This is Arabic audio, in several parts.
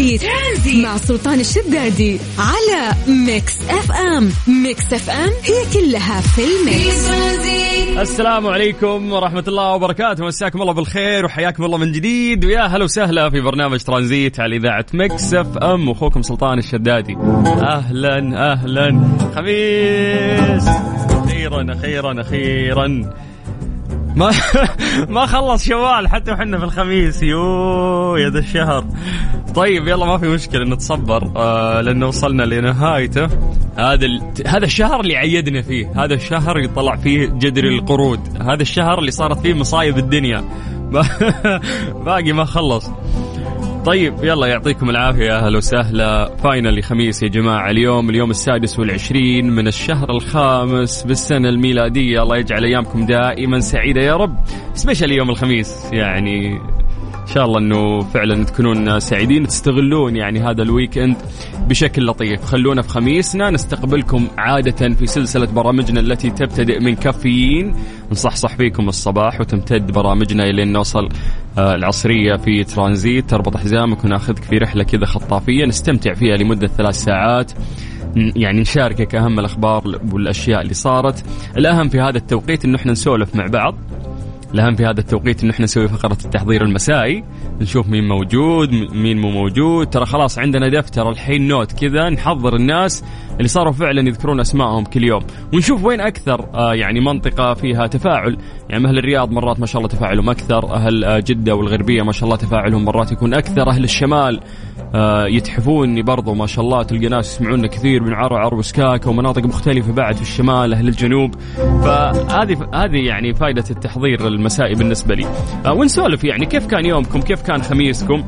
ترانزيت, ترانزيت. مع سلطان الشدادي على Mix FM. Mix FM هي كلها في ال mix. السلام عليكم ورحمة الله وبركاته. مساكم الله بالخير وحياكم الله من جديد. ويا هلا وسهلا في برنامج ترانزيت على إذاعة Mix FM. وأخوكم سلطان الشدادي. أهلا أهلا. خميس. أخيرا أخيرا أخيرا. ما ما خلص شوال حتى وحنا في الخميس. يو يا ذا الشهر طيب يلا ما في مشكله نتصبر آه لأنه وصلنا لنهايته هذا ال... هذا الشهر اللي عيدنا فيه هذا الشهر اللي طلع فيه جدر القرود هذا الشهر اللي صارت فيه مصايب الدنيا باقي ما خلص طيب يلا يعطيكم العافية. أهلا وسهلا. فاينل خميس يا جماعة. اليوم اليوم السادس والعشرين من الشهر الخامس بالسنة الميلادية. الله يجعل أيامكم دائما سعيدة يا رب. special يوم الخميس. يعني إن شاء الله إنه فعلا تكونون سعيدين تستغلون يعني هذا ال weekend بشكل لطيف. خلونا في خميسنا. نستقبلكم عادة في سلسلة برامجنا التي تبتدئ من كافيين. نصحصح فيكم الصباح وتمتد برامجنا إلى نوصل العصرية في ترانزيت تربط حزامك وناخذك في رحلة كذا خطافية. نستمتع فيها لمدة ثلاث ساعات. يعني نشاركك أهم الأخبار والأشياء اللي صارت. الأهم في هذا التوقيت انه إحنا نسولف مع بعض. الأهم في هذا التوقيت إنه إحنا نسوي فقرة التحضير المسائي. نشوف مين موجود مين مو موجود. ترى خلاص عندنا دفتر الحين نوت كذا نحضر الناس. اللي صاروا فعلا يذكرون اسمائهم كل يوم. ونشوف وين أكثر آه يعني منطقة فيها تفاعل. يعني أهل الرياض مرات ما شاء الله تفاعلهم أكثر أهل آه جدة والغربية ما شاء الله تفاعلهم مرات يكون أكثر. أهل الشمال آه يتحفوني برضو ما شاء الله. تلقى ناس يسمعونا كثير من عرعر وسكاكا ومناطق مختلفة بعد في الشمال أهل الجنوب. فهذه هذه يعني فائده التحضير المسائي بالنسبة لي. ونسولف يعني كيف كان يومكم؟ كيف كان خميسكم؟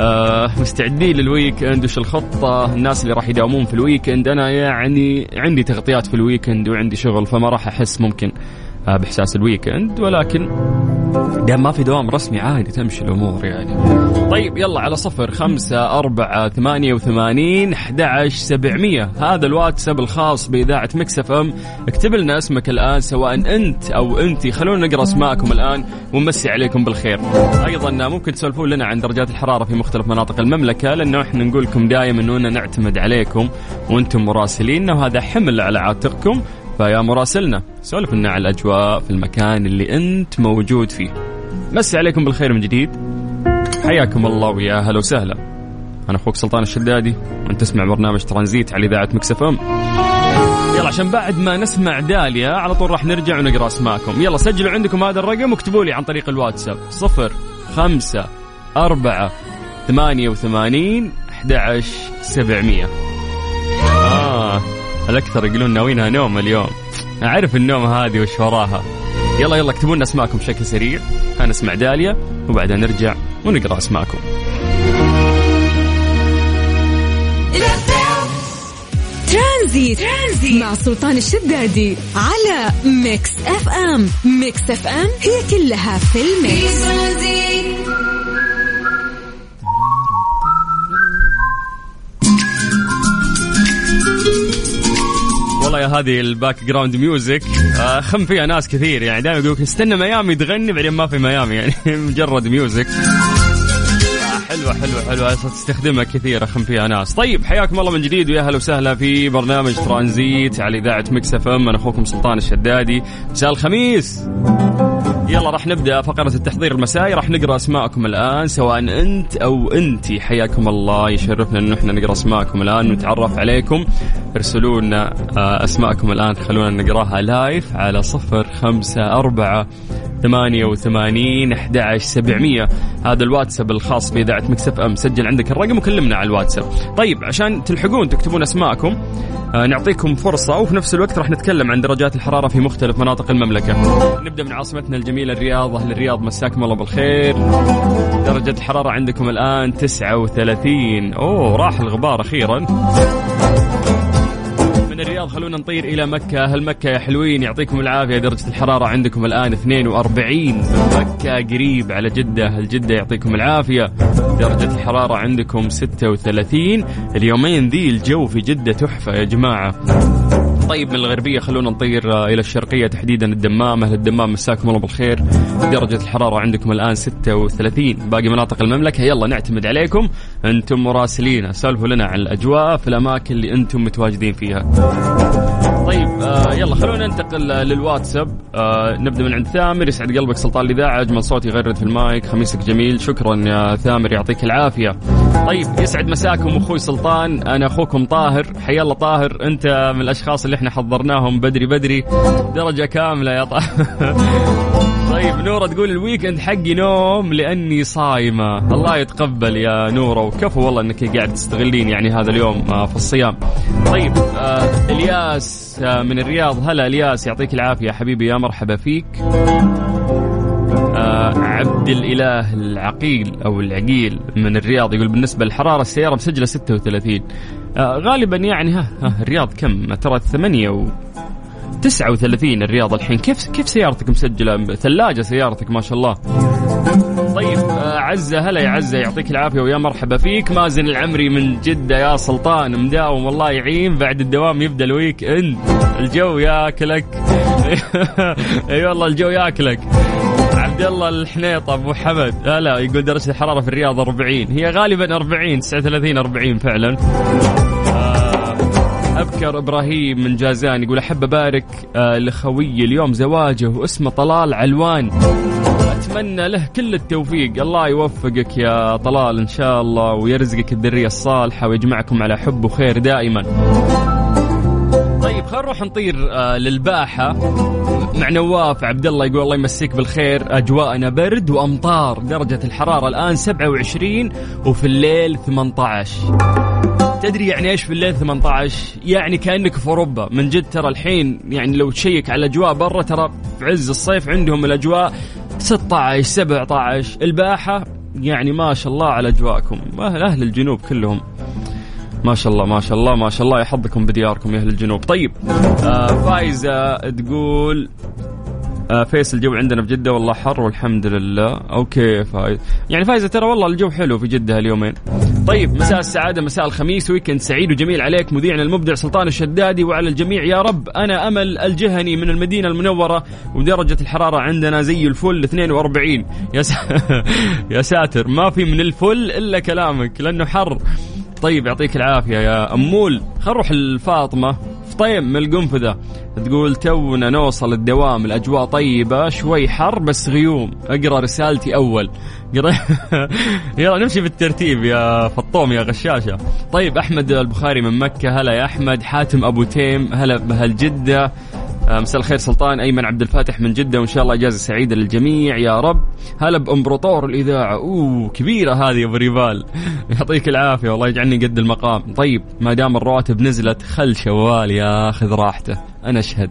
آه مستعدين لل weekend وش الخطة؟ الناس اللي راح يداومون في ال weekend أنا يعني عندي تغطيات في ال weekend وعندي شغل فما راح أحس ممكن آه بإحساس ال weekend ولكن دام ما في دوام رسمي عادي تمشي الأمور يعني. طيب يلا على صفر خمسة أربعة ثمانية وثمانين أحد سبعمية. هذا الواتساب الخاص بإذاعة Mix FM. اكتب لنا اسمك الآن سواء أنت أو أنت. خلونا نقرأ أسماءكم الآن ونمسي عليكم بالخير. أيضا ممكن تسولفون لنا عن درجات الحرارة في مختلف مناطق المملكة لأنه إحنا نقول لكم دائما أننا نعتمد عليكم وأنتم مراسلين وهذا حمل على عاتقكم. فيا مراسلنا. سولف لنا على الأجواء في المكان اللي أنت موجود فيه. مسي عليكم بالخير من جديد. حياكم الله ويا هلا وسهلا. أنا أخوك سلطان الشدادي. وانت تسمع برنامج ترانزيت على إذاعة مكسف إم. يلا عشان بعد ما نسمع داليا على طول راح نرجع ونقرأ أسماءكم. يلا سجلوا عندكم هذا الرقم واكتبوا لي عن طريق الواتساب. صفر خمسة أربعة ثمانية وثمانين أحد سبعمية. الأكثر يقولون ناوينها نوم اليوم؟ أعرف النوم هذه وش وراها. يلا يلا اكتبوا لنا أسماءكم بشكل سريع. هنسمع داليا وبعدها نرجع ونقرأ أسماءكم. ترانزيت. ترانزيت مع سلطان الشدادي على Mix FM. Mix FM هي كلها في ال mix. والله يا هذه ال background music خم فيها ناس كثير يعني. دائما يقولك استنى ميامي تغني بعدين ما في ميامي يعني. مجرد music حلوة حلوة حلوة. تستخدمها كثير أخم فيها ناس. طيب حياكم الله من جديد ويا أهلا وسهلا في برنامج ترانزيت على إذاعة Mix FM. أنا أخوكم سلطان الشدادي. مساء الخميس. يلا راح نبدأ فقرة التحضير المسائي. راح نقرأ أسماءكم الآن سواء أنت أو انتي حياكم الله يشرفنا انه إحنا نقرأ أسماءكم الآن ونتعرف عليكم. ارسلوا لنا آه، أسماءكم الآن خلونا نقرأها live على صفر خمسة أربعة ثمانية وثمانين أحد سبعمية. هذا الواتساب الخاص بإذاعة Mix FM. سجل عندك الرقم وكلمنا على الواتساب. طيب عشان تلحقون تكتبون أسماءكم آه نعطيكم فرصة وفي نفس الوقت راح نتكلم عن درجات الحرارة في مختلف مناطق المملكة. نبدأ من عاصمتنا الجميلة الرياض. أهل الرياض مساكم الله بالخير. درجة الحرارة عندكم الآن 39 أوه راح الغبار أخيرا. الرياض خلونا نطير إلى مكة. أهل مكة يا حلوين يعطيكم العافية. درجة الحرارة عندكم الآن 42 من مكة قريب على جدة أهل جدة يعطيكم العافية. درجة الحرارة عندكم 36 اليومين ذي الجو في جدة تحفة يا جماعة. طيب من الغربية. خلونا نطير آه، إلى الشرقية تحديدا الدمام. أهل الدمام مساكم الله بالخير. درجة الحرارة عندكم الآن 36 باقي مناطق المملكة. يلا نعتمد عليكم. أنتم مراسلين. سالفوا لنا عن الأجواء في الأماكن اللي أنتم متواجدين فيها. طيب آه يلا خلونا ننتقل للواتساب. آه نبدأ من عند ثامر. يسعد قلبك سلطان الإذاعة أجمل صوت يغرد في المايك. خميسك جميل شكرا يا ثامر يعطيك العافية. طيب يسعد مساكم أخوي سلطان. أنا أخوكم طاهر. حيا الله طاهر. أنت من الأشخاص اللي إحنا حضرناهم بدري بدري. درجة كاملة يا طاهر. طيب نورة تقول ال weekend حقي نوم لأني صايمة. الله يتقبل يا نورة. وكفو والله إنك قاعد تستغلين يعني هذا اليوم آه، في الصيام. طيب آه إلياس آه من الرياض. هلا إلياس يعطيك العافية. حبيبي يا مرحبا فيك. آه عبد الإله العقيل أو العقيل من الرياض يقول بالنسبة للحرارة السيارة مسجلة 36 آه غالبا يعني ها, ها الرياض كم؟ ترى 8 و 39 الرياض الحين. كيف كيف سيارتك مسجلة؟ ثلاجة سيارتك ما شاء الله. عزة هلا يا عزة يعطيك العافية ويا مرحبا فيك. مازن العمري من جدة يا سلطان مداوم والله يعين. بعد الدوام يبدأ الويك إند. الجو ياكلك. أي والله الجو ياكلك. عبد الله الحنيط أبو حمد. هلا يقول درجة الحرارة في الرياض 40 هي غالبا 40 39 40 فعلا. آه، أبكر إبراهيم من جازان يقول أحب أبارك آه لخوي اليوم زواجه واسمه طلال علوان. أتمنى له كل التوفيق. الله يوفقك يا طلال إن شاء الله ويرزقك الذرية الصالحة ويجمعكم على حب وخير دائما. طيب خلينا نروح نطير آه للباحة. مع نواف عبد الله يقول الله يمسيك بالخير. أجواءنا برد وأمطار. درجة الحرارة الآن 27 وفي الليل 18 تدري يعني إيش في الليل 18 يعني كأنك في أوروبا. من جد ترى الحين يعني لو تشيك على الأجواء برا ترى في عز الصيف عندهم الأجواء 16 17 الباحة يعني ما شاء الله على أجواءكم. أهل أهل الجنوب كلهم. ما شاء الله ما شاء الله ما شاء الله يحفظكم بدياركم يا أهل الجنوب. طيب آه فايزة تقول آه فيصل الجو عندنا في جدة والله حر والحمد لله. okay فايز. يعني فايزة ترى والله الجو حلو في جدة اليومين طيب مساء السعادة مساء الخميس weekend سعيد وجميل عليك مذيعنا المبدع سلطان الشدادي وعلى الجميع. يا رب أنا أمل الجهني من المدينة المنورة ودرجة الحرارة عندنا زي الفل 42 يا س... يا ساتر ما في من الفل إلا كلامك لأنه حر. طيب يعطيك العافية يا أمول. خل نروح لفاطمة. فطيم من القنفذة. تقول تونا نوصل الدوام الأجواء طيبة شوي حر بس غيوم. أقرأ رسالتي أول. يلا نمشي بالترتيب يا فطوم يا غشاشة. طيب أحمد البخاري من مكة. هلا يا أحمد. حاتم أبو تيم. هلا بهالجدة. مساء الخير سلطان أيمن عبد الفاتح من جدة وإن شاء الله إجازة سعيدة للجميع يا رب. هلا بأمبراطور الإذاعة. أوه كبيرة هذه أبو ريفال. يعطيك العافية والله يجعلني قد المقام. طيب ما دام الرواتب نزلت خل شوال ياخذ راحته. أنا أشهد.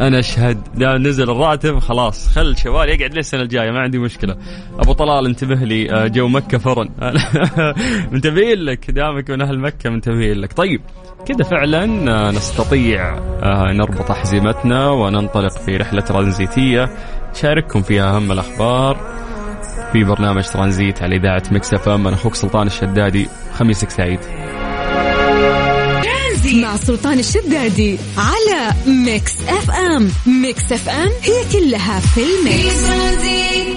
أنا أشهد. دام نزل الراتب خلاص. خل شوال يقعد للسنة الجاية ما عندي مشكلة. أبو طلال انتبه لي. آه، جو مكة فرن. منتبهين لك. دامك من أهل مكة منتبهين لك. طيب كذا فعلا آه، نستطيع آه، نربط أحزمتنا وننطلق في رحلة ترانزيتية. شارككم فيها أهم الأخبار في برنامج ترانزيت على إذاعة Mix FM. أنا أخوك سلطان الشدادي. خميسك سعيد. مع سلطان الشدادي على Mix FM Mix FM هي كلها في ال mix.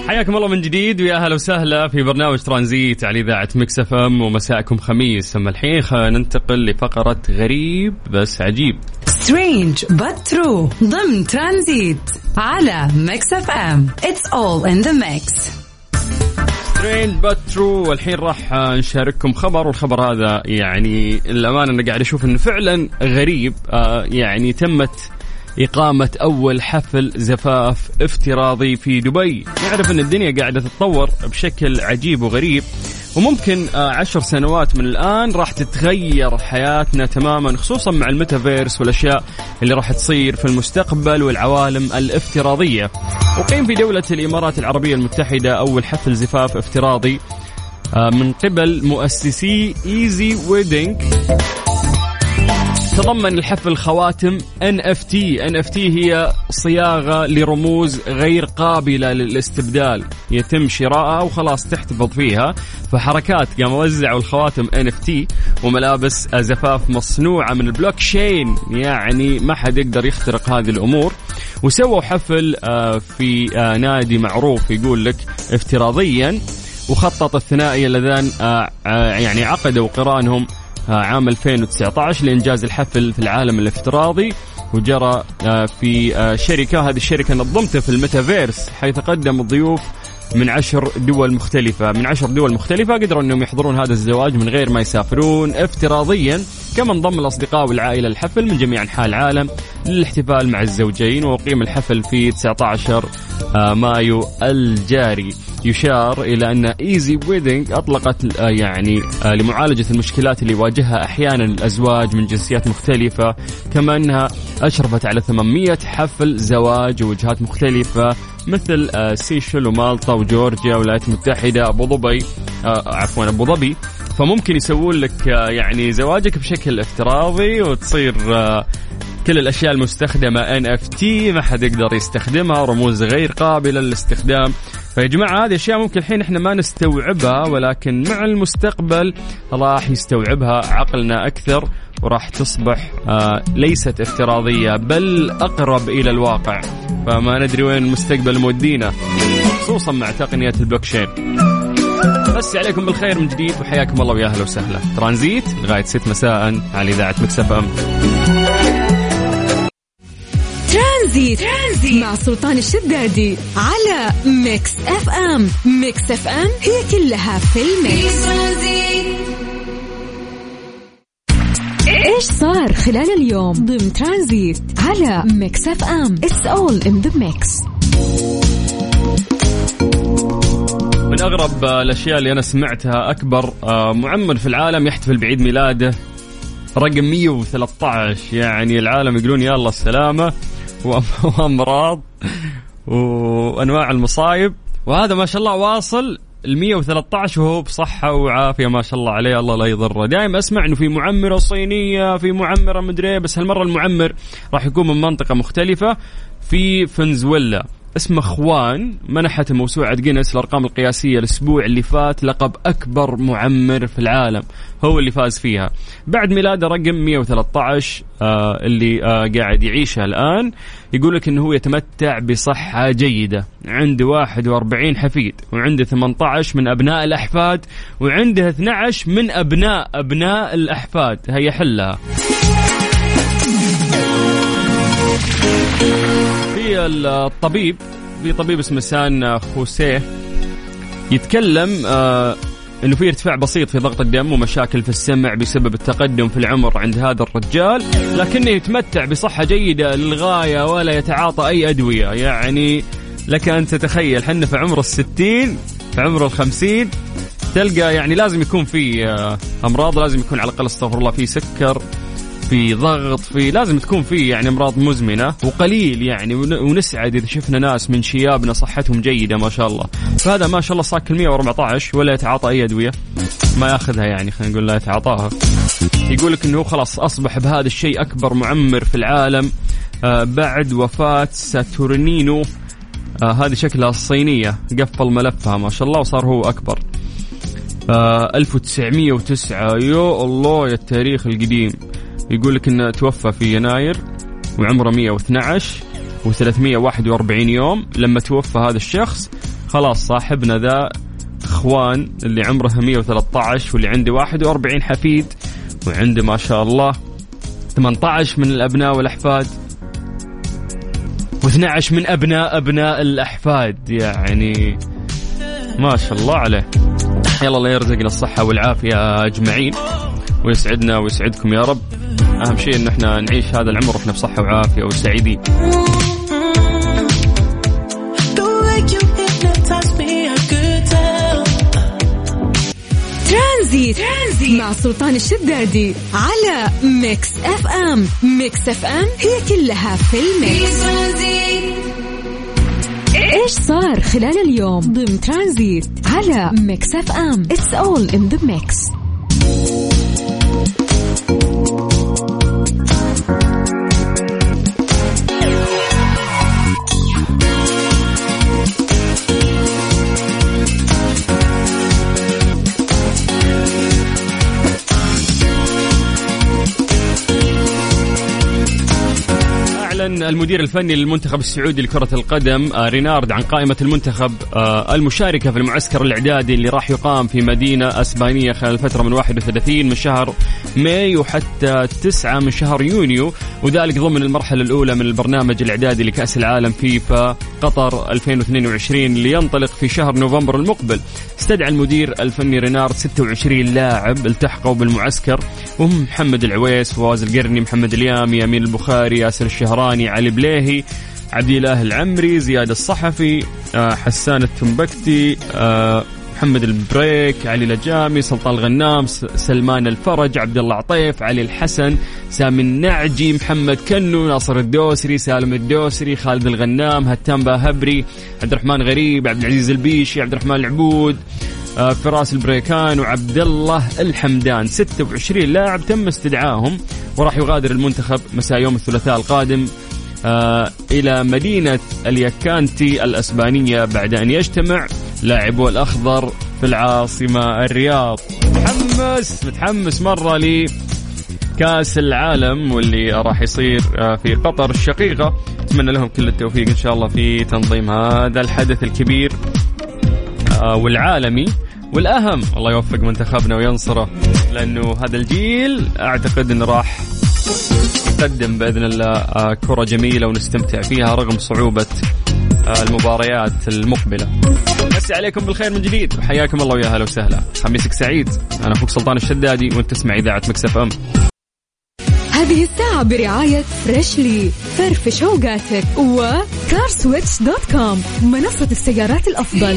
حياكم الله من جديد ويا أهلا وسهلا في برنامج ترانزيت على إذاعة Mix FM ومساءكم خميس. أما الحين خلينا ننتقل لفقرة غريب بس عجيب. strange but true. ضمن ترانزيت على Mix FM it's all in the mix. strange but true والحين راح نشارككم خبر والخبر هذا يعني الأمانة أنا قاعد أشوف أنه فعلا غريب. آه يعني تمت إقامة أول حفل زفاف افتراضي في دبي. نعرف أن الدنيا قاعدة تتطور بشكل عجيب وغريب. وممكن آه، عشر سنوات من الآن راح تتغير حياتنا تماما خصوصا مع الميتافيرس والأشياء اللي راح تصير في المستقبل والعوالم الافتراضية. أقيم في دولة الإمارات العربية المتحدة أول حفل زفاف افتراضي آه، من قبل مؤسسي Easy Wedding تضمن الحفل خواتم NFT NFT هي صياغة لرموز غير قابلة للاستبدال. يتم شرائها وخلاص تحتفظ فيها. فحركات قاموا وزعوا الخواتم NFT وملابس زفاف مصنوعة من البلوك شين. يعني ما حد يقدر يخترق هذه الأمور. وسووا حفل آه، في آه، نادي معروف يقول لك افتراضيا. وخطط الثنائي اللذان آه، يعني عقدوا قرانهم عام 2019 لإنجاز الحفل في العالم الافتراضي وجرى في شركة هذه الشركة نظمته في الميتافيرس حيث قدم الضيوف من عشر دول مختلفة. من عشر دول مختلفة قدروا أنهم يحضرون هذا الزواج من غير ما يسافرون افتراضيا كما انضم الأصدقاء والعائلة الحفل من جميع أنحاء العالم للاحتفال مع الزوجين وأقيم الحفل في 19 آه، مايو الجاري. يشار إلى أن Easy Wedding أطلقت آه، يعني آه، لمعالجة المشكلات اللي يواجهها أحيانا الأزواج من جنسيات مختلفة كما أنها أشرفت على 800 حفل زواج ووجهات مختلفة مثل سيشل ومالطا وجورجيا والولايات المتحدة أبو ظبي عفوا أبو ظبي. فممكن يسوون لك يعني زواجك بشكل افتراضي وتصير كل الأشياء المستخدمة NFT ما حد يقدر يستخدمها رموز غير قابلة للاستخدام. فيا جماعة هذه أشياء ممكن الحين إحنا ما نستوعبها ولكن مع المستقبل راح يستوعبها عقلنا أكثر وراح تصبح آه ليست افتراضية بل أقرب إلى الواقع. فما ندري وين المستقبل مودينا خصوصا مع تقنية البلوكشين. مسي عليكم بالخير من جديد وحياكم الله ويا أهلا وسهلا. ترانزيت لغاية 6 مساء على إذاعة Mix FM. ترانزيت, ترانزيت. مع سلطان الشدادي على Mix FM. Mix FM هي كلها في ال mix. إيش صار خلال اليوم ضمن ترانزيت على Mix FM؟ It's all in the mix من أغرب الأشياء اللي أنا سمعتها أكبر آه، معمر في العالم يحتفل بعيد ميلاده. رقم 113 يعني العالم يقولون يلا السلامة. وأمراض وأنواع المصايب. وهذا ما شاء الله واصل ال 113 وهو بصحة وعافية ما شاء الله عليه. الله لا يضره. دائما أسمع إنه في معمرة صينية في معمرة مدري بس هالمرة المعمر راح يكون من منطقة مختلفة في فنزويلا. اسمه خوان منحت موسوعة جينيس الأرقام القياسية الأسبوع اللي فات لقب أكبر معمر في العالم هو اللي فاز فيها. بعد ميلاده رقم 113 آه اللي آه قاعد يعيشها الآن يقول لك أنه هو يتمتع بصحة جيدة. عنده 41 حفيد وعنده 18 من أبناء الأحفاد وعنده 12 من أبناء أبناء الأحفاد. هي حلها. الطبيب في طبيب اسمه سان خوسيه يتكلم آه إنه في ارتفاع بسيط في ضغط الدم ومشاكل في السمع بسبب التقدم في العمر عند هذا الرجال لكنه يتمتع بصحة جيدة للغاية ولا يتعاطى أي أدوية. يعني لك أن تتخيل حنا في عمر الستين في عمر الخمسين تلقى يعني لازم يكون في آه، أمراض لازم يكون على الأقل استغفر الله في سكر في ضغط في لازم تكون في يعني أمراض مزمنة وقليل يعني ونسعد إذا شفنا ناس من شيابنا صحتهم جيدة ما شاء الله. فهذا ما شاء الله صار 114 ولا يتعاطى أي أدوية. ما يأخذها يعني خلينا نقول لا يتعاطاها. يقول لك إنه خلاص أصبح بهذا الشيء أكبر معمر في العالم آه بعد وفاة ساتورنينو. آه هذه شكلها الصينيه قفل ملفها ما شاء الله وصار هو أكبر. آه 1909 يا الله يا التاريخ القديم. يقول لك انه توفى في يناير وعمره 112 و341 يوم. لما توفى هذا الشخص خلاص صاحبنا ذا إخوان اللي عمره 113 واللي عنده 41 حفيد وعنده ما شاء الله 18 من الأبناء والأحفاد. و12 من أبناء أبناء الأحفاد. يعني ما شاء الله عليه. يلا الله يرزقنا الصحة والعافية أجمعين ويسعدنا ويسعدكم يا رب. أهم شيء إن إحنا نعيش هذا العمر وإحنا بصحة وعافية وسعيدين. ترانزيت. ترانزيت. مع سلطان الشدادي على Mix FM. Mix FM هي كلها في ال mix. إيش صار خلال اليوم؟ ضمن ترانزيت على Mix FM. It's all in the mix المدير الفني للمنتخب السعودي لكرة القدم آه، رينارد عن قائمة المنتخب آه، المشاركة في المعسكر الإعدادي اللي راح يقام في مدينة أسبانية خلال الفترة من 31 من شهر مايو حتى 9 من شهر يونيو وذلك ضمن المرحلة الأولى من البرنامج الإعدادي لكأس العالم فيفا قطر 2022 اللي ينطلق في شهر نوفمبر المقبل. استدعى المدير الفني رينارد 26 لاعب التحقوا بالمعسكر وهم محمد العويس فواز القرني محمد اليامي أمين البخاري ياسر الشهراني علي بليهي عبد الإله العمري زياد الصحفي آه، حسان التمبكتي آه، محمد البريك علي لجامي سلطان الغنام سلمان الفرج عبد الله عطيف علي الحسن سامي النجعي محمد كنو ناصر الدوسري سالم الدوسري خالد الغنام هتان باهبري عبد الرحمن غريب عبد العزيز البيشي عبد الرحمن العبود آه، فراس البريكان وعبد الله الحمدان. 26 لاعب تم استدعائهم وراح يغادر المنتخب مساء يوم الثلاثاء القادم. إلى مدينة اليكانتي الأسبانية بعد أن يجتمع لاعبو الأخضر في العاصمة الرياض. متحمس متحمس مرة لي. كأس العالم واللي راح يصير آه، في قطر الشقيقة. أتمنى لهم كل التوفيق إن شاء الله في تنظيم هذا الحدث الكبير آه، والعالمي والأهم. الله يوفق منتخبنا وينصره لأنه هذا الجيل أعتقد إنه راح يقدم بإذن الله آه، كرة جميلة ونستمتع فيها رغم صعوبة آه، المباريات المقبلة. مسي عليكم بالخير من جديد وحياكم الله ويا هلا وسهلا. خميسك سعيد أنا أخوك سلطان الشدادي وأنت تسمع إذاعة Mix FM. هذه الساعة برعاية Freshly فرفش اوقاتك و CarSwitch dot com منصة السيارات الأفضل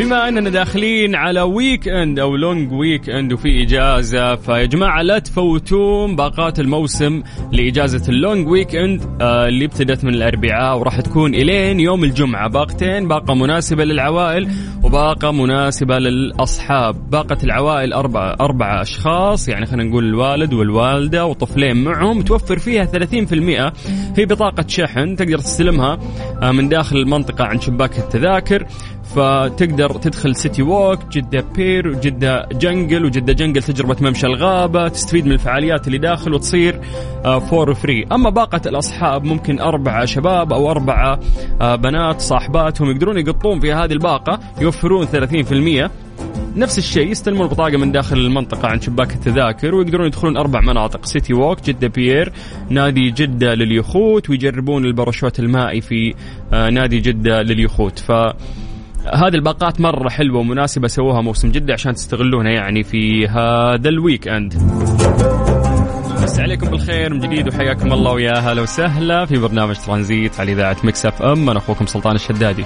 بما أننا داخلين على weekend أو long weekend وفي إجازة فيا جماعة لا تفوتون باقات الموسم لإجازة ال long weekend اللي ابتدت من الأربعاء وراح تكون إلين يوم الجمعة. باقتين باقة مناسبة للعوائل وباقة مناسبة للأصحاب. باقة العوائل اربعه اربعه أشخاص يعني خلينا نقول الوالد والوالدة وطفلين معهم توفر فيها 30% في بطاقة شحن تقدر تستلمها آه من داخل المنطقة عند شباك التذاكر. فتقدر تدخل City Walk جدة Pier وجدة Jungle وجدة Jungle تجربة ممشى الغابة تستفيد من الفعاليات اللي داخل وتصير for free أما باقة الأصحاب ممكن أربعة شباب أو أربعة آه، بنات صاحباتهم يقدرون يقطون في هذه الباقة يوفرون 30% نفس الشيء يستلمون البطاقة من داخل المنطقة عند شباك التذاكر ويقدرون يدخلون أربع مناطق City Walk جدة Pier نادي جدة لليخوت ويجربون الباراشوت المائي في آه، نادي جدة لليخوت. ف هذه الباقات مرة حلوة ومناسبة سووها موسم جدة عشان تستغلونها يعني في هذا ال weekend مسي عليكم بالخير من جديد وحياكم الله ويا هلا وسهلا في برنامج ترانزيت على إذاعة Mix FM. أنا أخوكم سلطان الشدادي.